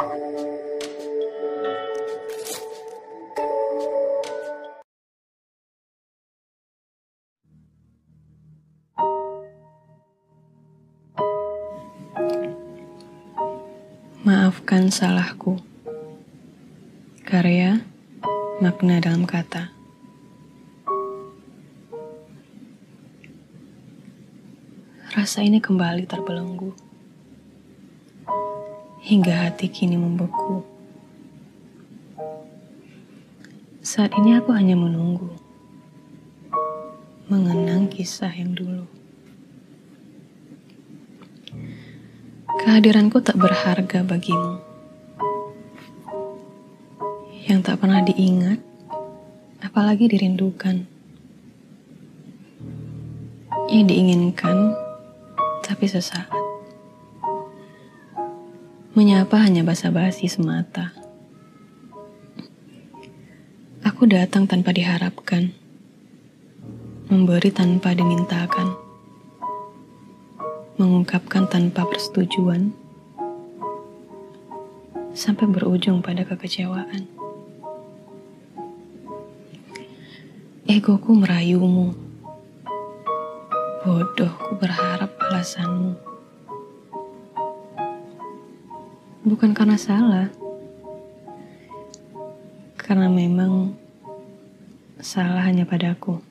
Maafkan salahku. Karya makna dalam kata. Rasa ini kembali terbelenggu. Hingga hati kini membeku. Saat ini aku hanya menunggu. Mengenang kisah yang dulu. Kehadiranku tak berharga bagimu. Yang tak pernah diingat, apalagi dirindukan. Yang diinginkan, tapi sesaat. Menyapa hanya basa-basi semata. Aku datang tanpa diharapkan. Memberi tanpa dimintakan mengungkapkan tanpa persetujuan, sampai berujung pada kekecewaan. Egoku merayumu, bodohku berharap alasanmu. Bukan karena salah, karena memang salah hanya padaku.